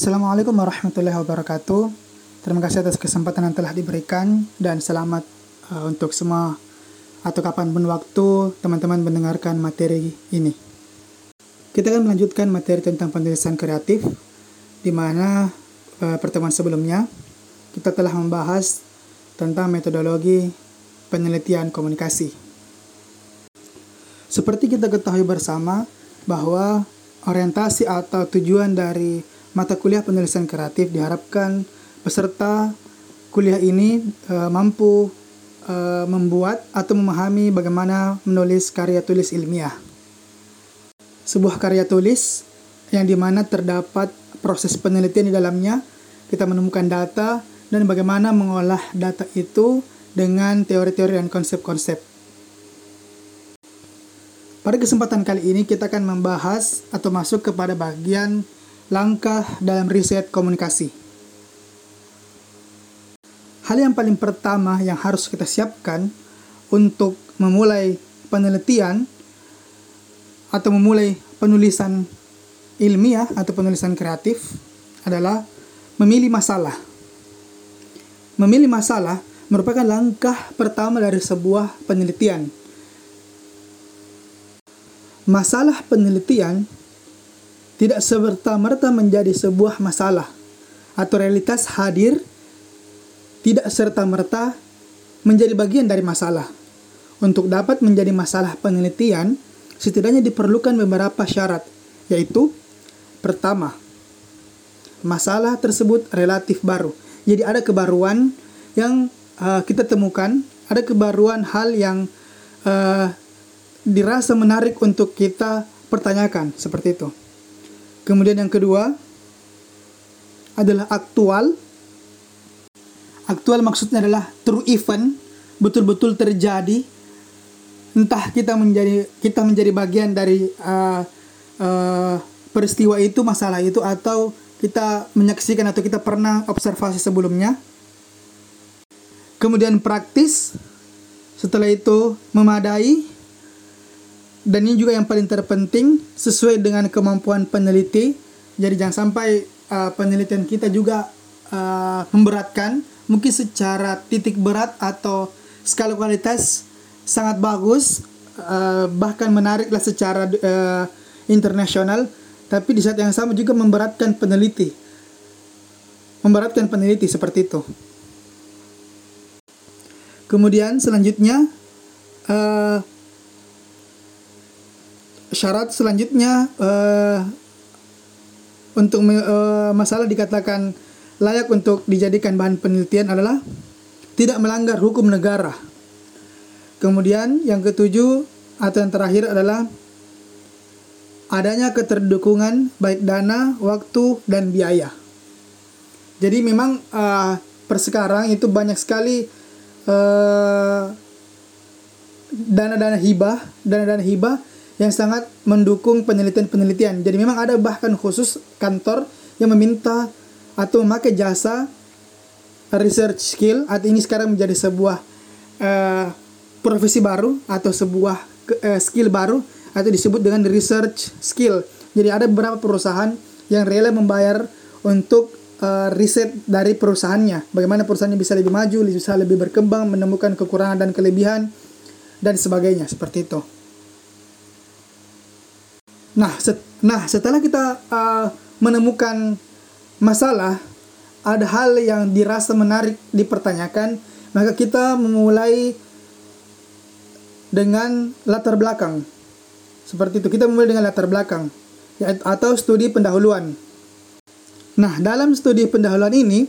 Assalamualaikum warahmatullahi wabarakatuh. Terima kasih atas kesempatan yang telah diberikan dan selamat uh, untuk semua atau kapan pun waktu teman-teman mendengarkan materi ini. Kita akan melanjutkan materi tentang penulisan kreatif, di mana uh, pertemuan sebelumnya kita telah membahas tentang metodologi penelitian komunikasi. Seperti kita ketahui bersama bahwa orientasi atau tujuan dari mata kuliah penulisan kreatif diharapkan peserta kuliah ini e, mampu e, membuat atau memahami bagaimana menulis karya tulis ilmiah. Sebuah karya tulis yang di mana terdapat proses penelitian di dalamnya, kita menemukan data dan bagaimana mengolah data itu dengan teori-teori dan konsep-konsep. Pada kesempatan kali ini kita akan membahas atau masuk kepada bagian langkah dalam riset komunikasi. Hal yang paling pertama yang harus kita siapkan untuk memulai penelitian atau memulai penulisan ilmiah atau penulisan kreatif adalah memilih masalah. Memilih masalah merupakan langkah pertama dari sebuah penelitian. Masalah penelitian tidak serta-merta menjadi sebuah masalah atau realitas hadir tidak serta-merta menjadi bagian dari masalah. Untuk dapat menjadi masalah penelitian, setidaknya diperlukan beberapa syarat, yaitu pertama, masalah tersebut relatif baru. Jadi ada kebaruan yang uh, kita temukan, ada kebaruan hal yang uh, dirasa menarik untuk kita pertanyakan seperti itu. Kemudian yang kedua adalah aktual Aktual maksudnya adalah true event, betul-betul terjadi. Entah kita menjadi kita menjadi bagian dari uh, uh, peristiwa itu, masalah itu, atau kita menyaksikan atau kita pernah observasi sebelumnya. Kemudian praktis, setelah itu memadai, dan ini juga yang paling terpenting sesuai dengan kemampuan peneliti. Jadi jangan sampai uh, penelitian kita juga uh, memberatkan. Mungkin secara titik berat atau skala kualitas sangat bagus uh, bahkan menariklah secara uh, internasional. Tapi di saat yang sama juga memberatkan peneliti. Memberatkan peneliti seperti itu. Kemudian selanjutnya uh, syarat selanjutnya uh, untuk uh, masalah dikatakan layak untuk dijadikan bahan penelitian adalah tidak melanggar hukum negara. Kemudian yang ketujuh atau yang terakhir adalah adanya keterdukungan baik dana, waktu, dan biaya. Jadi memang uh, per sekarang itu banyak sekali uh, dana-dana hibah, dana-dana hibah yang sangat mendukung penelitian-penelitian. Jadi memang ada bahkan khusus kantor yang meminta atau memakai jasa research skill atau ini sekarang menjadi sebuah uh, profesi baru atau sebuah uh, skill baru atau disebut dengan research skill. Jadi ada beberapa perusahaan yang rela membayar untuk uh, riset dari perusahaannya. Bagaimana perusahaannya bisa lebih maju, bisa lebih berkembang, menemukan kekurangan dan kelebihan dan sebagainya seperti itu. Nah, set, nah setelah kita uh, menemukan masalah, ada hal yang dirasa menarik dipertanyakan, maka kita memulai dengan latar belakang. Seperti itu, kita memulai dengan latar belakang ya, atau studi pendahuluan. Nah, dalam studi pendahuluan ini,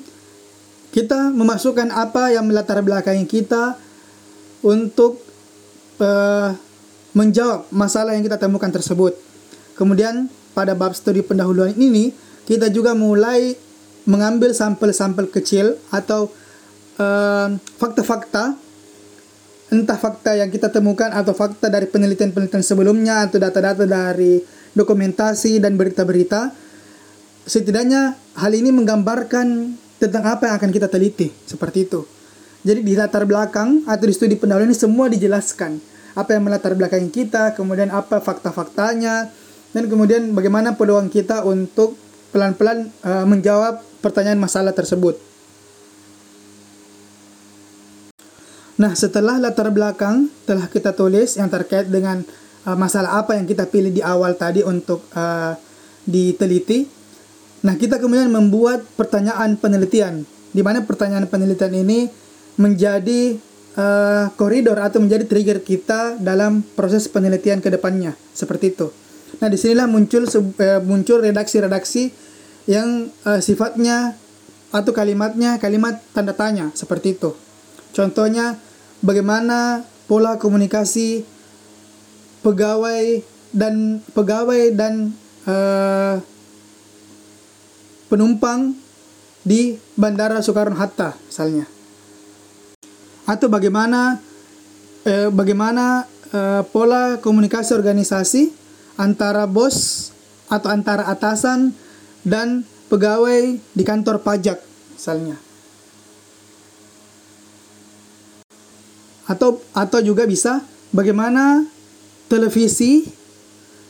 kita memasukkan apa yang melatar belakangi kita untuk uh, menjawab masalah yang kita temukan tersebut. Kemudian pada bab studi pendahuluan ini kita juga mulai mengambil sampel-sampel kecil atau eh, fakta-fakta. Uh, entah fakta yang kita temukan atau fakta dari penelitian-penelitian sebelumnya atau data-data dari dokumentasi dan berita-berita. Setidaknya hal ini menggambarkan tentang apa yang akan kita teliti seperti itu. Jadi di latar belakang atau di studi pendahuluan ini semua dijelaskan. Apa yang melatar belakang kita kemudian apa fakta-faktanya dan kemudian bagaimana peluang kita untuk pelan-pelan uh, menjawab pertanyaan masalah tersebut. Nah, setelah latar belakang telah kita tulis yang terkait dengan uh, masalah apa yang kita pilih di awal tadi untuk uh, diteliti. Nah, kita kemudian membuat pertanyaan penelitian, di mana pertanyaan penelitian ini menjadi uh, koridor atau menjadi trigger kita dalam proses penelitian ke depannya, seperti itu. Nah, di sinilah muncul uh, muncul redaksi-redaksi yang uh, sifatnya atau kalimatnya kalimat tanda tanya seperti itu. Contohnya bagaimana pola komunikasi pegawai dan pegawai dan uh, penumpang di Bandara Soekarno Hatta misalnya atau bagaimana uh, bagaimana uh, pola komunikasi organisasi antara bos atau antara atasan dan pegawai di kantor pajak misalnya atau atau juga bisa bagaimana televisi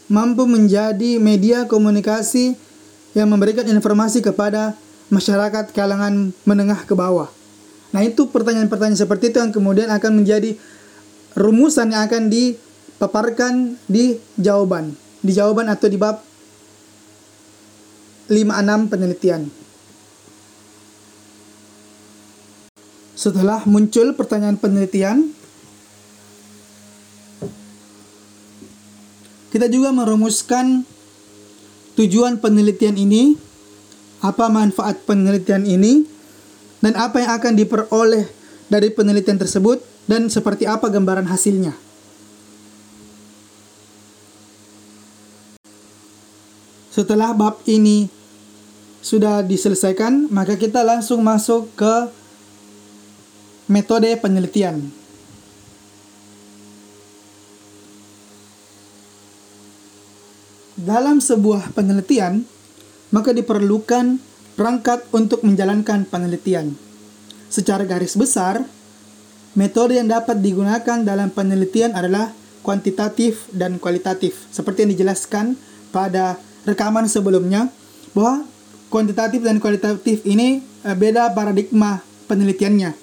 mampu menjadi media komunikasi yang memberikan informasi kepada masyarakat kalangan menengah ke bawah. Nah, itu pertanyaan-pertanyaan seperti itu yang kemudian akan menjadi rumusan yang akan dipaparkan di jawaban, di jawaban atau di bab 56 penelitian. Setelah muncul pertanyaan penelitian, kita juga merumuskan tujuan penelitian ini, apa manfaat penelitian ini, dan apa yang akan diperoleh dari penelitian tersebut, dan seperti apa gambaran hasilnya. Setelah bab ini sudah diselesaikan, maka kita langsung masuk ke Metode penelitian Dalam sebuah penelitian, maka diperlukan perangkat untuk menjalankan penelitian. Secara garis besar, metode yang dapat digunakan dalam penelitian adalah kuantitatif dan kualitatif. Seperti yang dijelaskan pada rekaman sebelumnya, bahwa kuantitatif dan kualitatif ini eh, beda paradigma penelitiannya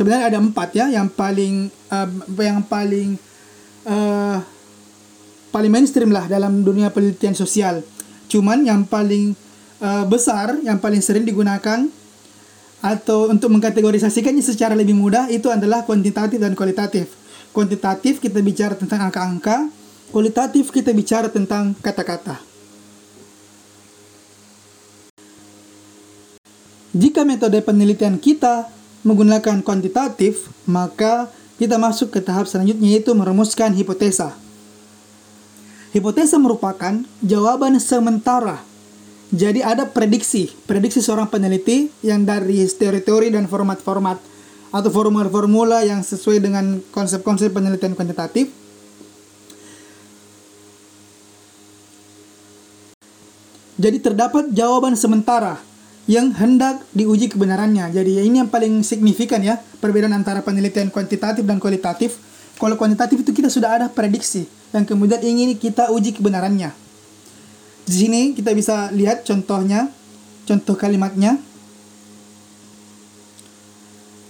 sebenarnya ada empat ya yang paling uh, yang paling uh, paling mainstream lah dalam dunia penelitian sosial. Cuman yang paling uh, besar, yang paling sering digunakan atau untuk mengkategorisasikannya secara lebih mudah itu adalah kuantitatif dan kualitatif. Kuantitatif kita bicara tentang angka-angka, kualitatif kita bicara tentang kata-kata. Jika metode penelitian kita menggunakan kuantitatif, maka kita masuk ke tahap selanjutnya yaitu merumuskan hipotesa. Hipotesa merupakan jawaban sementara. Jadi ada prediksi, prediksi seorang peneliti yang dari teori-teori dan format-format atau formula-formula yang sesuai dengan konsep-konsep penelitian kuantitatif. Jadi terdapat jawaban sementara yang hendak diuji kebenarannya. Jadi ini yang paling signifikan ya perbedaan antara penelitian kuantitatif dan kualitatif. Kalau kuantitatif itu kita sudah ada prediksi yang kemudian ingin kita uji kebenarannya. Di sini kita bisa lihat contohnya, contoh kalimatnya.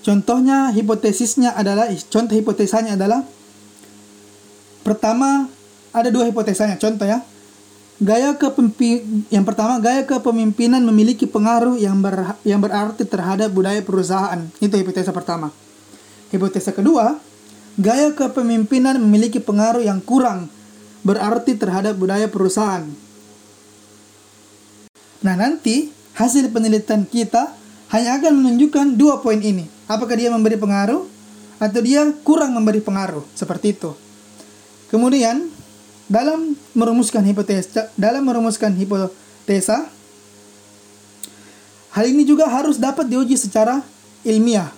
Contohnya hipotesisnya adalah contoh hipotesanya adalah pertama ada dua hipotesanya. Contoh ya, Gaya kepemimpinan yang pertama gaya kepemimpinan memiliki pengaruh yang ber, yang berarti terhadap budaya perusahaan. Itu hipotesa pertama. Hipotesa kedua, gaya kepemimpinan memiliki pengaruh yang kurang berarti terhadap budaya perusahaan. Nah, nanti hasil penelitian kita hanya akan menunjukkan dua poin ini. Apakah dia memberi pengaruh atau dia kurang memberi pengaruh, seperti itu. Kemudian, dalam merumuskan hipotesa dalam merumuskan hipotesa hal ini juga harus dapat diuji secara ilmiah.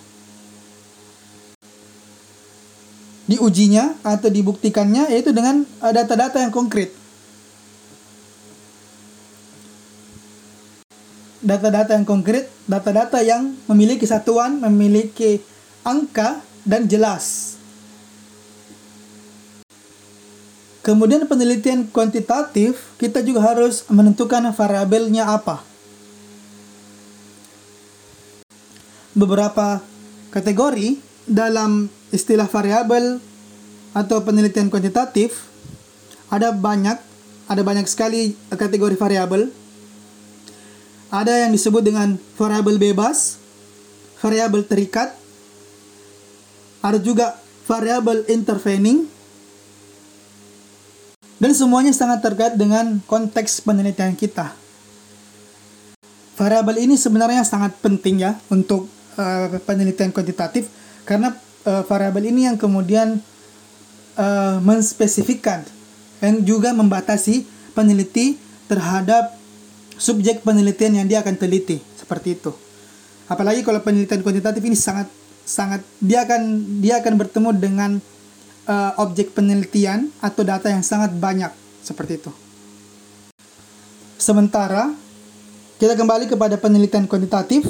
Diujinya atau dibuktikannya yaitu dengan eh, data-data yang konkret. Data-data yang konkret data-data yang memiliki satuan memiliki angka dan jelas Kemudian penelitian kuantitatif, kita juga harus menentukan variabelnya apa. Beberapa kategori dalam istilah variabel atau penelitian kuantitatif ada banyak, ada banyak sekali kategori variabel. Ada yang disebut dengan variabel bebas, variabel terikat, ada juga variabel intervening, dan semuanya sangat terkait dengan konteks penelitian kita. Variabel ini sebenarnya sangat penting ya untuk uh, penelitian kuantitatif karena uh, variabel ini yang kemudian uh, menspesifikkan dan juga membatasi peneliti terhadap subjek penelitian yang dia akan teliti seperti itu. Apalagi kalau penelitian kuantitatif ini sangat sangat dia akan dia akan bertemu dengan uh, objek penelitian atau data yang sangat banyak seperti itu. Sementara kita kembali kepada penelitian kuantitatif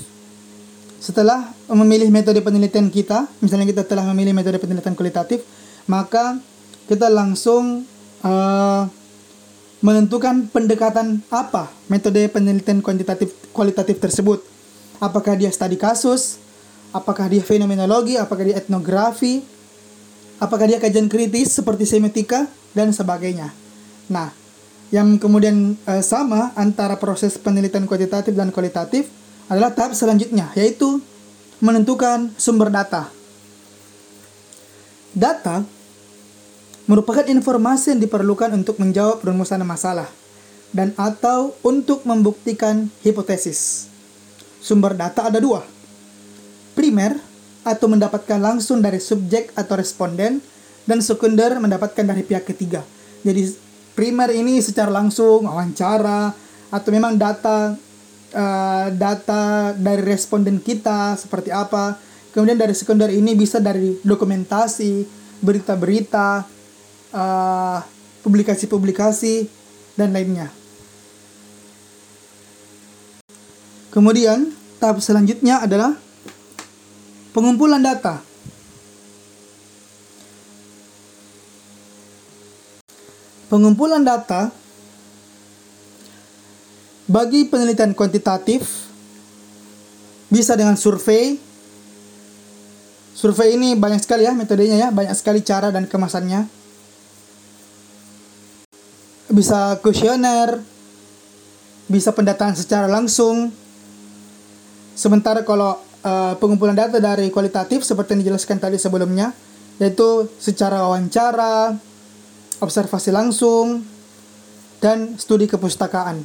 setelah memilih metode penelitian kita, misalnya kita telah memilih metode penelitian kualitatif, maka kita langsung uh, menentukan pendekatan apa metode penelitian kuantitatif kualitatif tersebut. Apakah dia studi kasus, apakah dia fenomenologi, apakah dia etnografi, apakah dia kajian kritis seperti semiotika dan sebagainya. Nah, yang kemudian uh, sama antara proses penelitian kuantitatif dan kualitatif adalah tahap selanjutnya, yaitu menentukan sumber data. Data merupakan informasi yang diperlukan untuk menjawab perumusan masalah dan atau untuk membuktikan hipotesis. Sumber data ada dua. Primer atau mendapatkan langsung dari subjek atau responden dan sekunder mendapatkan dari pihak ketiga. Jadi primer ini secara langsung wawancara atau memang data uh, data dari responden kita seperti apa. Kemudian dari sekunder ini bisa dari dokumentasi, berita-berita, uh, publikasi-publikasi dan lainnya. Kemudian tahap selanjutnya adalah Pengumpulan data. Pengumpulan data bagi penelitian kuantitatif bisa dengan survei. Survei ini banyak sekali ya metodenya ya, banyak sekali cara dan kemasannya. Bisa kuesioner, bisa pendataan secara langsung. Sementara kalau uh, pengumpulan data dari kualitatif seperti yang dijelaskan tadi sebelumnya, yaitu secara wawancara, observasi langsung, dan studi kepustakaan.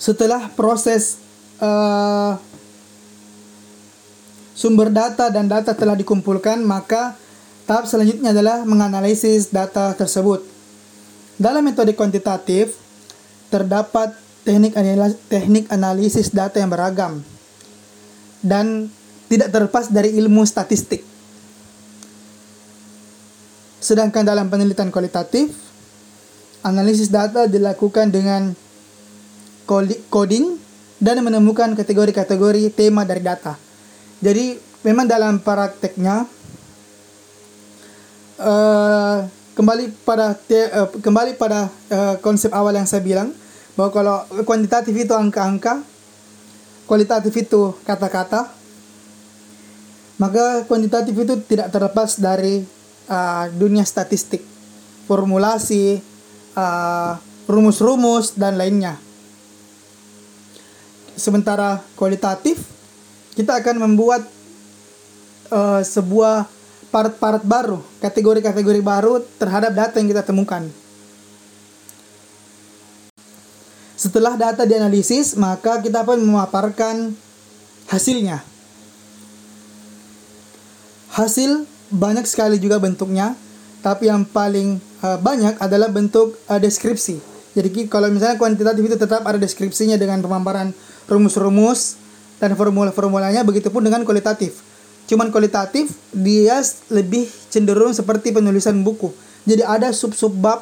Setelah proses uh, sumber data dan data telah dikumpulkan, maka tahap selanjutnya adalah menganalisis data tersebut. Dalam metode kuantitatif, terdapat teknik analisis, teknik analisis data yang beragam dan tidak terlepas dari ilmu statistik. Sedangkan dalam penelitian kualitatif, analisis data dilakukan dengan coding dan menemukan kategori-kategori tema dari data. Jadi memang dalam prakteknya uh, kembali pada te, uh, kembali pada uh, konsep awal yang saya bilang bahwa kalau kuantitatif itu angka-angka, kualitatif itu kata-kata, maka kuantitatif itu tidak terlepas dari uh, dunia statistik, formulasi, uh, rumus-rumus dan lainnya. Sementara kualitatif kita akan membuat uh, sebuah part-part baru, kategori-kategori baru terhadap data yang kita temukan. Setelah data dianalisis, maka kita pun memaparkan hasilnya. Hasil banyak sekali juga bentuknya, tapi yang paling uh, banyak adalah bentuk uh, deskripsi. Jadi kalau misalnya kuantitatif itu tetap ada deskripsinya dengan pemaparan rumus-rumus dan formula-formulanya, begitupun dengan kualitatif. Cuman kualitatif dia lebih cenderung seperti penulisan buku. Jadi ada sub-sub bab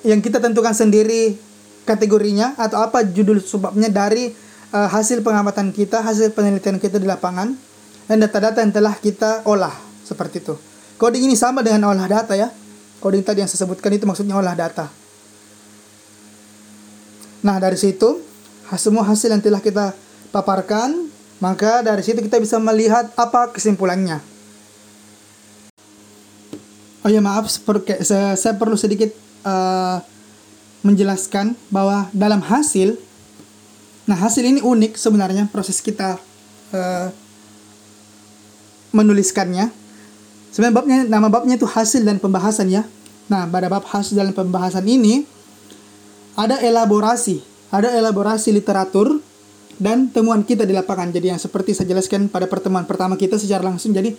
yang kita tentukan sendiri kategorinya atau apa judul subbabnya dari uh, hasil pengamatan kita, hasil penelitian kita di lapangan dan data-data yang telah kita olah seperti itu. Coding ini sama dengan olah data ya. Coding tadi yang saya sebutkan itu maksudnya olah data. Nah, dari situ semua hasil yang telah kita paparkan, maka dari situ kita bisa melihat apa kesimpulannya. Oh ya maaf, saya, saya perlu sedikit uh, menjelaskan bahwa dalam hasil, nah hasil ini unik sebenarnya proses kita uh, menuliskannya. Sebenarnya babnya nama babnya itu hasil dan pembahasan ya. Nah pada bab hasil dan pembahasan ini ada elaborasi, ada elaborasi literatur dan temuan kita di lapangan. Jadi yang seperti saya jelaskan pada pertemuan pertama kita secara langsung. Jadi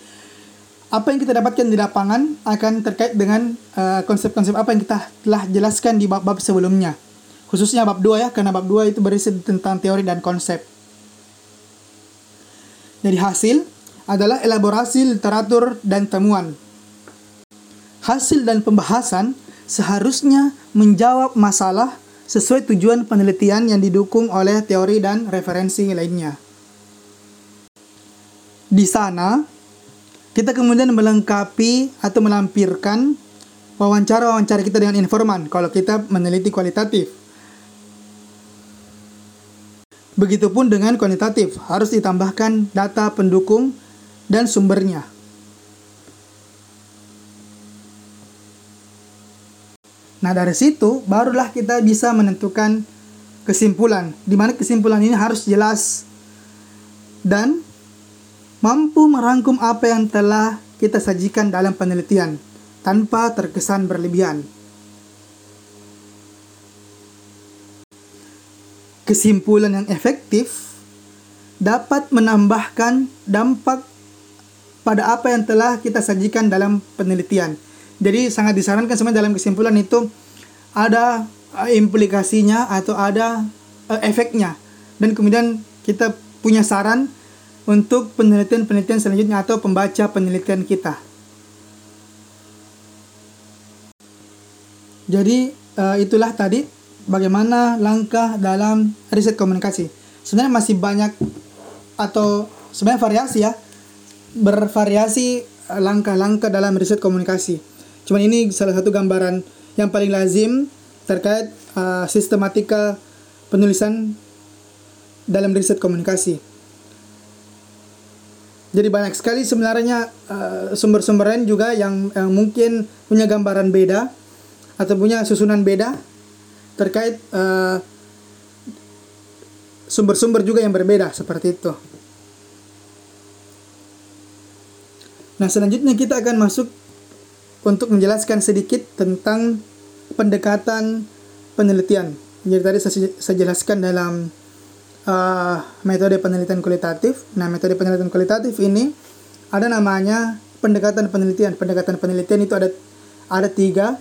apa yang kita dapatkan di lapangan akan terkait dengan eh, konsep-konsep uh, apa yang kita telah jelaskan di bab-bab sebelumnya. Khususnya bab 2 ya, karena bab 2 itu berisi tentang teori dan konsep. Jadi hasil adalah elaborasi literatur dan temuan. Hasil dan pembahasan seharusnya menjawab masalah sesuai tujuan penelitian yang didukung oleh teori dan referensi lainnya. Di sana, kita kemudian melengkapi atau melampirkan wawancara-wawancara kita dengan informan kalau kita meneliti kualitatif. Begitupun dengan kuantitatif, harus ditambahkan data pendukung dan sumbernya. Nah, dari situ barulah kita bisa menentukan kesimpulan, di mana kesimpulan ini harus jelas dan mampu merangkum apa yang telah kita sajikan dalam penelitian tanpa terkesan berlebihan. Kesimpulan yang efektif dapat menambahkan dampak pada apa yang telah kita sajikan dalam penelitian. Jadi sangat disarankan sebenarnya dalam kesimpulan itu ada eh, implikasinya atau ada uh, efeknya dan kemudian kita punya saran untuk penelitian-penelitian selanjutnya atau pembaca penelitian kita. Jadi uh, itulah tadi bagaimana langkah dalam riset komunikasi. Sebenarnya masih banyak atau sebenarnya variasi ya. Bervariasi eh, langkah-langkah dalam riset komunikasi. Cuman ini salah satu gambaran yang paling lazim terkait uh, sistematika penulisan dalam riset komunikasi. Jadi banyak sekali sebenarnya uh, sumber-sumber lain juga yang, yang mungkin punya gambaran beda atau punya susunan beda terkait sumber sumber-sumber juga yang berbeda seperti itu. Nah, selanjutnya kita akan masuk untuk menjelaskan sedikit tentang pendekatan penelitian. Jadi tadi saya jelaskan dalam uh, metode penelitian kualitatif. Nah, metode penelitian kualitatif ini ada namanya pendekatan penelitian. Pendekatan penelitian itu ada ada tiga.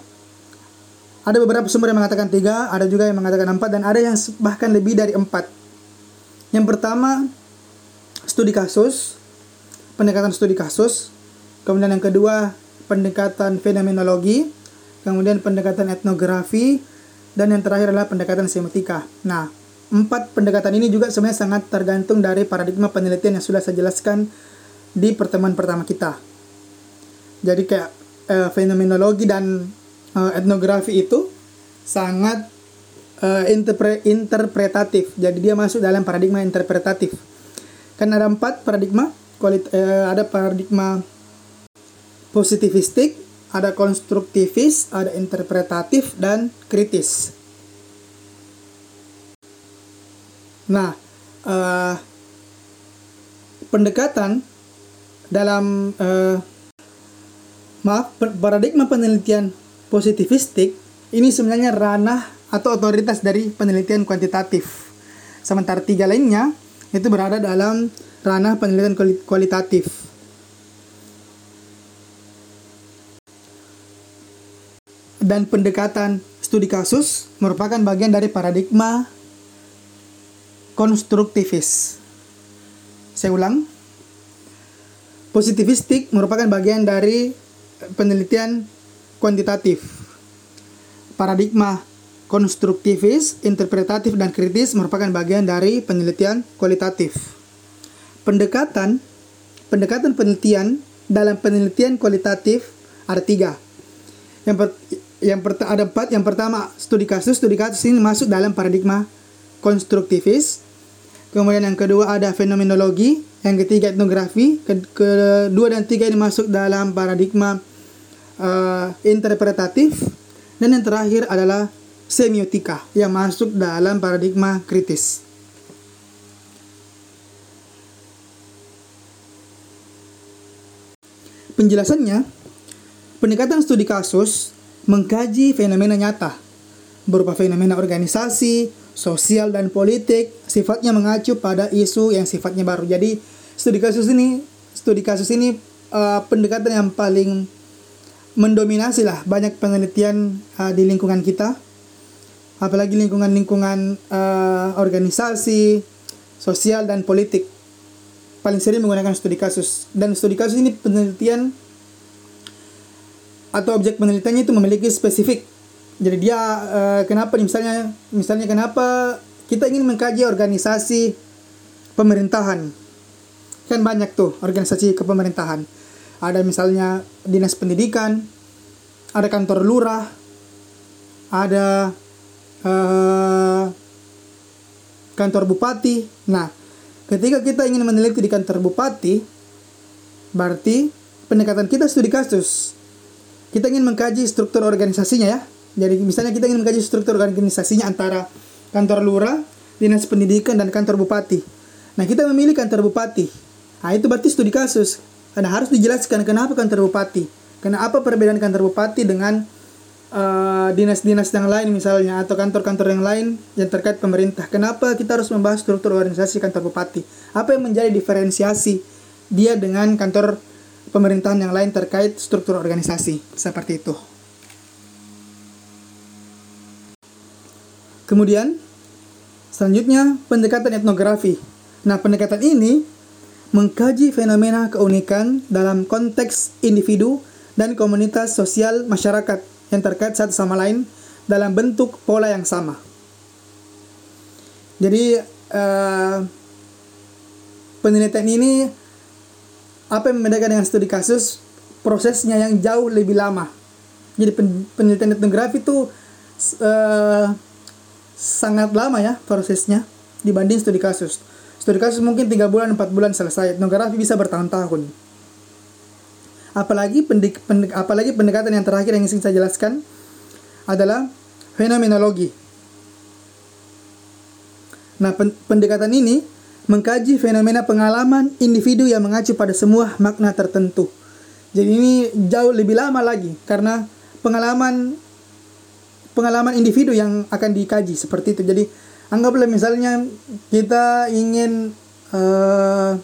Ada beberapa sumber yang mengatakan tiga, ada juga yang mengatakan empat, dan ada yang bahkan lebih dari empat. Yang pertama, studi kasus, pendekatan studi kasus. Kemudian yang kedua, pendekatan fenomenologi. Kemudian pendekatan etnografi. Dan yang terakhir adalah pendekatan semiotika. Nah, empat pendekatan ini juga sebenarnya sangat tergantung dari paradigma penelitian yang sudah saya jelaskan di pertemuan pertama kita. Jadi kayak uh, fenomenologi dan uh, etnografi itu sangat uh, interpre interpretatif. Jadi dia masuk dalam paradigma interpretatif. Kan ada empat paradigma, kualit uh, ada paradigma positivistik, ada konstruktivis, ada interpretatif dan kritis. Nah, uh, pendekatan dalam uh, maaf paradigma penelitian positivistik ini sebenarnya ranah atau otoritas dari penelitian kuantitatif. Sementara tiga lainnya itu berada dalam ranah penelitian kualitatif. Dan pendekatan studi kasus merupakan bagian dari paradigma konstruktivis. Saya ulang. Positivistik merupakan bagian dari penelitian kuantitatif. Paradigma konstruktivis, interpretatif, dan kritis merupakan bagian dari penelitian kualitatif. Pendekatan pendekatan penelitian dalam penelitian kualitatif ada tiga. Yang, per, yang per, ada empat. Yang pertama studi kasus. Studi kasus ini masuk dalam paradigma konstruktivis. Kemudian yang kedua ada fenomenologi, yang ketiga etnografi, kedua dan tiga ini masuk dalam paradigma uh, interpretatif, dan yang terakhir adalah semiotika yang masuk dalam paradigma kritis. Penjelasannya, pendekatan studi kasus mengkaji fenomena nyata berupa fenomena organisasi, sosial dan politik, sifatnya mengacu pada isu yang sifatnya baru. Jadi, studi kasus ini, studi kasus ini uh, pendekatan yang paling mendominasi lah banyak penelitian uh, di lingkungan kita. Apalagi lingkungan-lingkungan uh, organisasi sosial dan politik. Paling sering menggunakan studi kasus. Dan studi kasus ini penelitian atau objek penelitiannya itu memiliki spesifik. Jadi dia uh, kenapa? Misalnya misalnya kenapa kita ingin mengkaji organisasi pemerintahan kan banyak tuh organisasi kepemerintahan ada misalnya dinas pendidikan, ada kantor lurah, ada uh, kantor bupati. Nah, ketika kita ingin meneliti di kantor bupati, berarti pendekatan kita studi kasus. Kita ingin mengkaji struktur organisasinya ya. Jadi misalnya kita ingin mengkaji struktur organisasinya antara kantor lurah, dinas pendidikan dan kantor bupati. Nah, kita memilih kantor bupati. Nah, itu berarti studi kasus. Karena harus dijelaskan kenapa kantor bupati. Kenapa perbedaan kantor bupati dengan eh, dinas-dinas uh, yang lain misalnya atau kantor-kantor yang lain yang terkait pemerintah. Kenapa kita harus membahas struktur organisasi kantor bupati? Apa yang menjadi diferensiasi dia dengan kantor pemerintahan yang lain terkait struktur organisasi seperti itu. Kemudian selanjutnya pendekatan etnografi. Nah, pendekatan ini mengkaji fenomena keunikan dalam konteks individu dan komunitas sosial masyarakat yang terkait satu sama lain dalam bentuk pola yang sama. Jadi uh, penelitian ini apa yang membedakan dengan studi kasus prosesnya yang jauh lebih lama. Jadi penelitian etnografi itu uh, sangat lama ya prosesnya dibanding studi kasus. Studi kasus mungkin 3 bulan, 4 bulan selesai. Etnografi bisa bertahun-tahun. Apalagi pendik, pendik, apalagi pendekatan yang terakhir yang ingin saya jelaskan adalah fenomenologi. Nah, pendekatan ini mengkaji fenomena pengalaman individu yang mengacu pada semua makna tertentu. Jadi ini jauh lebih lama lagi karena pengalaman pengalaman individu yang akan dikaji seperti itu. Jadi anggaplah misalnya kita ingin uh,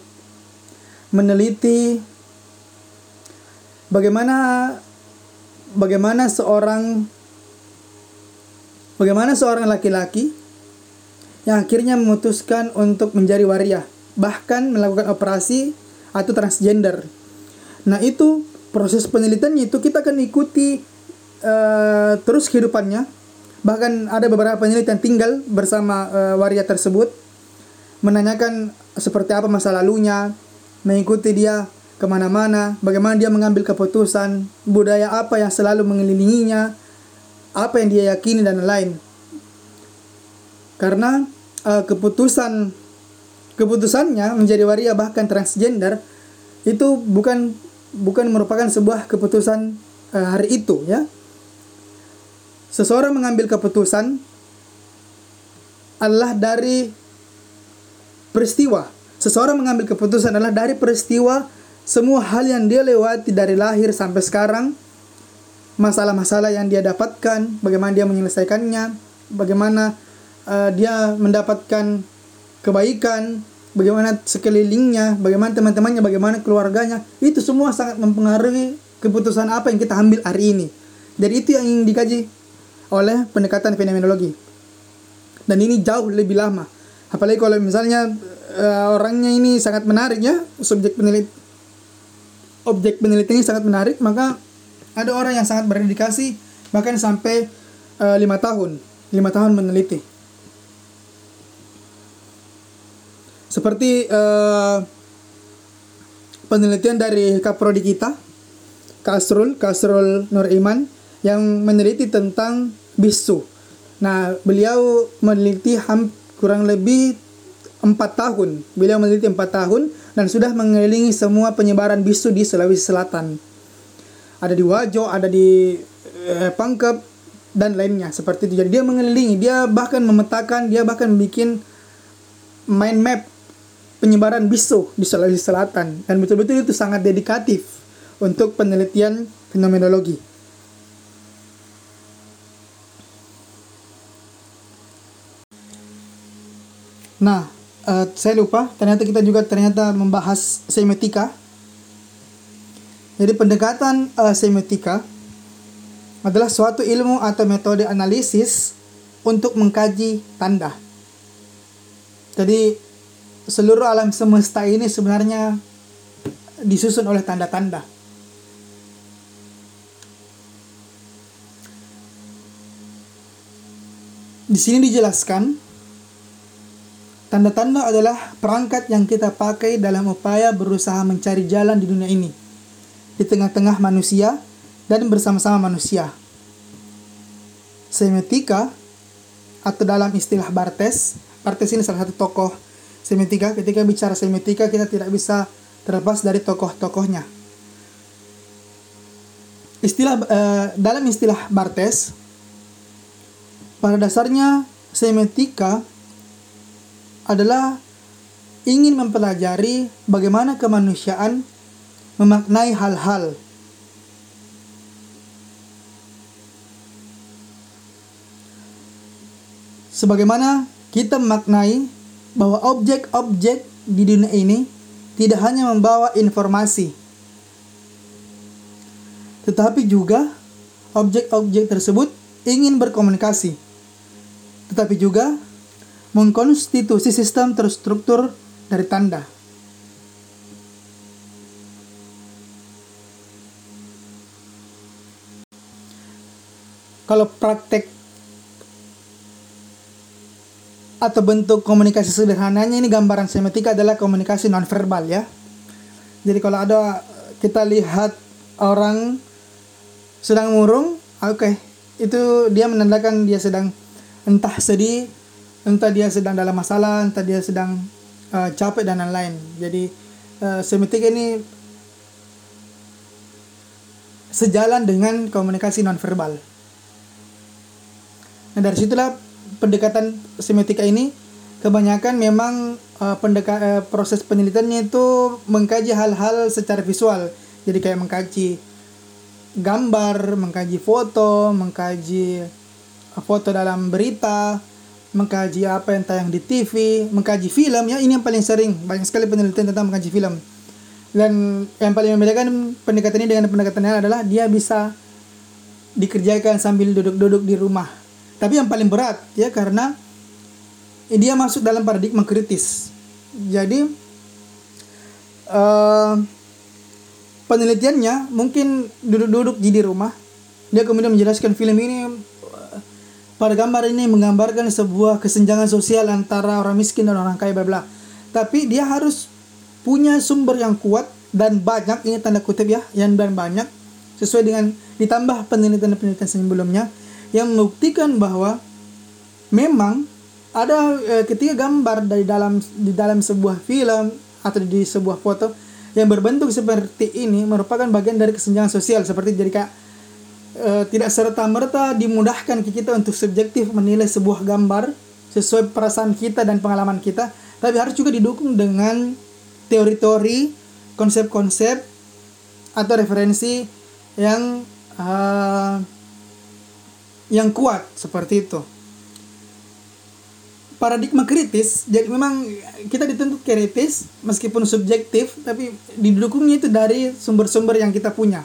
meneliti bagaimana bagaimana seorang bagaimana seorang laki-laki yang akhirnya memutuskan untuk menjadi waria bahkan melakukan operasi atau transgender. Nah, itu proses penelitiannya itu kita akan ikuti uh, terus kehidupannya Bahkan ada beberapa penelitian tinggal bersama uh, waria tersebut menanyakan seperti apa masa lalunya, mengikuti dia ke mana-mana, bagaimana dia mengambil keputusan, budaya apa yang selalu mengelilinginya, apa yang dia yakini dan lain. Karena uh, keputusan keputusannya menjadi waria bahkan transgender itu bukan bukan merupakan sebuah keputusan uh, hari itu ya seseorang mengambil keputusan adalah dari peristiwa. Seseorang mengambil keputusan adalah dari peristiwa semua hal yang dia lewati dari lahir sampai sekarang, masalah-masalah yang dia dapatkan, bagaimana dia menyelesaikannya, bagaimana uh, dia mendapatkan kebaikan, bagaimana sekelilingnya, bagaimana teman-temannya, bagaimana keluarganya, itu semua sangat mempengaruhi keputusan apa yang kita ambil hari ini. Jadi itu yang ingin dikaji oleh pendekatan fenomenologi. Dan ini jauh lebih lama. Apalagi kalau misalnya uh, orangnya ini sangat menarik ya, subjek penelit objek penelitiannya sangat menarik, maka ada orang yang sangat berdedikasi bahkan sampai uh, lima tahun, lima tahun meneliti. Seperti uh, penelitian dari kaprodi kita, Kasrul, Kasrul Nur Iman, yang meneliti tentang bisu. Nah, beliau meneliti ham, kurang lebih empat tahun. Beliau meneliti empat tahun dan sudah mengelilingi semua penyebaran bisu di Sulawesi Selatan. Ada di Wajo, ada di eh, Pangkep dan lainnya seperti itu. Jadi dia mengelilingi, dia bahkan memetakan, dia bahkan bikin mind map penyebaran bisu di Sulawesi Selatan dan betul-betul itu sangat dedikatif untuk penelitian fenomenologi. Nah, uh, saya lupa, ternyata kita juga ternyata membahas semiotika. Jadi pendekatan uh, semiotika adalah suatu ilmu atau metode analisis untuk mengkaji tanda. Jadi seluruh alam semesta ini sebenarnya disusun oleh tanda-tanda. Di sini dijelaskan tanda-tanda adalah perangkat yang kita pakai dalam upaya berusaha mencari jalan di dunia ini di tengah-tengah manusia dan bersama-sama manusia. Semiotika atau dalam istilah Bartes, Bartes ini salah satu tokoh semiotika. Ketika bicara semiotika kita tidak bisa terlepas dari tokoh-tokohnya. Istilah uh, dalam istilah Bartes pada dasarnya semiotika adalah ingin mempelajari bagaimana kemanusiaan memaknai hal-hal. Sebagaimana kita memaknai bahwa objek-objek di dunia ini tidak hanya membawa informasi tetapi juga objek-objek tersebut ingin berkomunikasi tetapi juga mengkonstitusi sistem terstruktur dari tanda. Kalau praktek atau bentuk komunikasi sederhananya ini gambaran semiotika adalah komunikasi nonverbal ya. Jadi kalau ada kita lihat orang sedang murung, oke, okay, itu dia menandakan dia sedang entah sedih, entah dia sedang dalam masalah, entah dia sedang uh, capek dan lain-lain. Jadi uh, semiotika ini sejalan dengan komunikasi nonverbal. Nah dari situlah pendekatan semiotika ini kebanyakan memang uh, pendeka uh, proses penelitiannya itu mengkaji hal-hal secara visual. Jadi kayak mengkaji gambar, mengkaji foto, mengkaji foto dalam berita, mengkaji apa yang tayang di TV, mengkaji film ya ini yang paling sering banyak sekali penelitian tentang mengkaji film. Dan yang paling membedakan pendekatan ini dengan pendekatan lain adalah dia bisa dikerjakan sambil duduk-duduk di rumah. Tapi yang paling berat ya karena dia masuk dalam paradigma kritis. Jadi uh, penelitiannya mungkin duduk-duduk di rumah. Dia kemudian menjelaskan film ini pada gambar ini menggambarkan sebuah kesenjangan sosial antara orang miskin dan orang kaya bla. Tapi dia harus punya sumber yang kuat dan banyak ini tanda kutip ya, yang dan banyak sesuai dengan ditambah penelitian-penelitian sebelumnya yang membuktikan bahwa memang ada e, ketika gambar dari dalam di dalam sebuah film atau di sebuah foto yang berbentuk seperti ini merupakan bagian dari kesenjangan sosial seperti jadi kayak e, tidak serta merta dimudahkan kita untuk subjektif menilai sebuah gambar sesuai perasaan kita dan pengalaman kita, tapi harus juga didukung dengan teori-teori, konsep-konsep atau referensi yang uh, yang kuat seperti itu. Paradigma kritis, jadi memang kita dituntut kritis meskipun subjektif, tapi didukungnya itu dari sumber-sumber yang kita punya.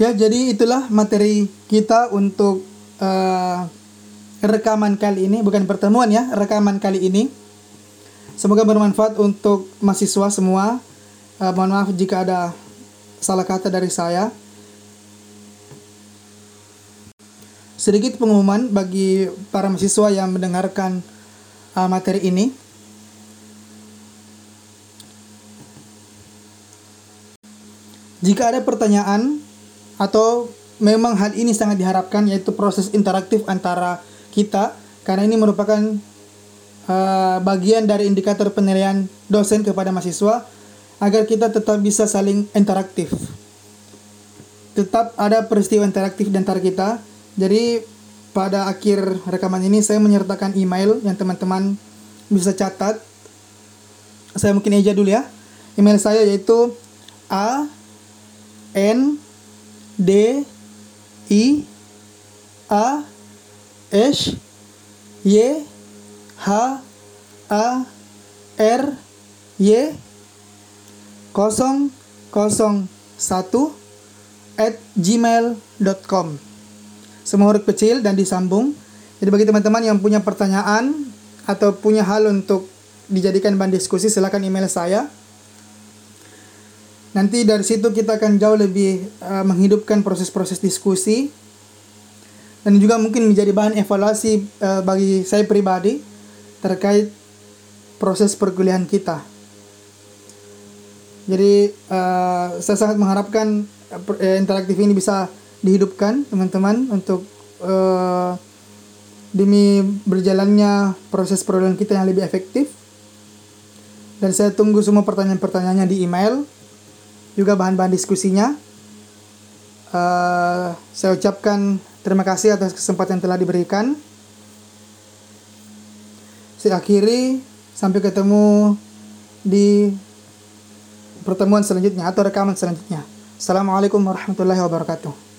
Ya, jadi itulah materi kita untuk uh, rekaman kali ini, bukan pertemuan ya, rekaman kali ini. Semoga bermanfaat untuk mahasiswa semua. Uh, mohon maaf jika ada salah kata dari saya. Sedikit pengumuman bagi para mahasiswa yang mendengarkan uh, materi ini. Jika ada pertanyaan atau memang hal ini sangat diharapkan yaitu proses interaktif antara kita karena ini merupakan uh, bagian dari indikator penilaian dosen kepada mahasiswa agar kita tetap bisa saling interaktif. Tetap ada peristiwa interaktif di antara kita. Jadi pada akhir rekaman ini saya menyertakan email yang teman-teman bisa catat. Saya mungkin aja dulu ya. Email saya yaitu a n d i a s y h a r y. 001 at gmail.com semua huruf kecil dan disambung. Jadi bagi teman-teman yang punya pertanyaan atau punya hal untuk dijadikan bahan diskusi silahkan email saya Nanti dari situ kita akan jauh lebih uh, menghidupkan proses-proses diskusi dan juga mungkin menjadi bahan evaluasi uh, bagi saya pribadi terkait proses perkuliahan kita. Jadi uh, saya sangat mengharapkan uh, interaktif ini bisa dihidupkan teman-teman untuk uh, demi berjalannya proses perkuliahan kita yang lebih efektif. Dan saya tunggu semua pertanyaan-pertanyaannya di email juga bahan-bahan diskusinya. Uh, saya ucapkan terima kasih atas kesempatan yang telah diberikan. Saya akhiri sampai ketemu di pertemuan selanjutnya atau rekaman selanjutnya. Assalamualaikum warahmatullahi wabarakatuh.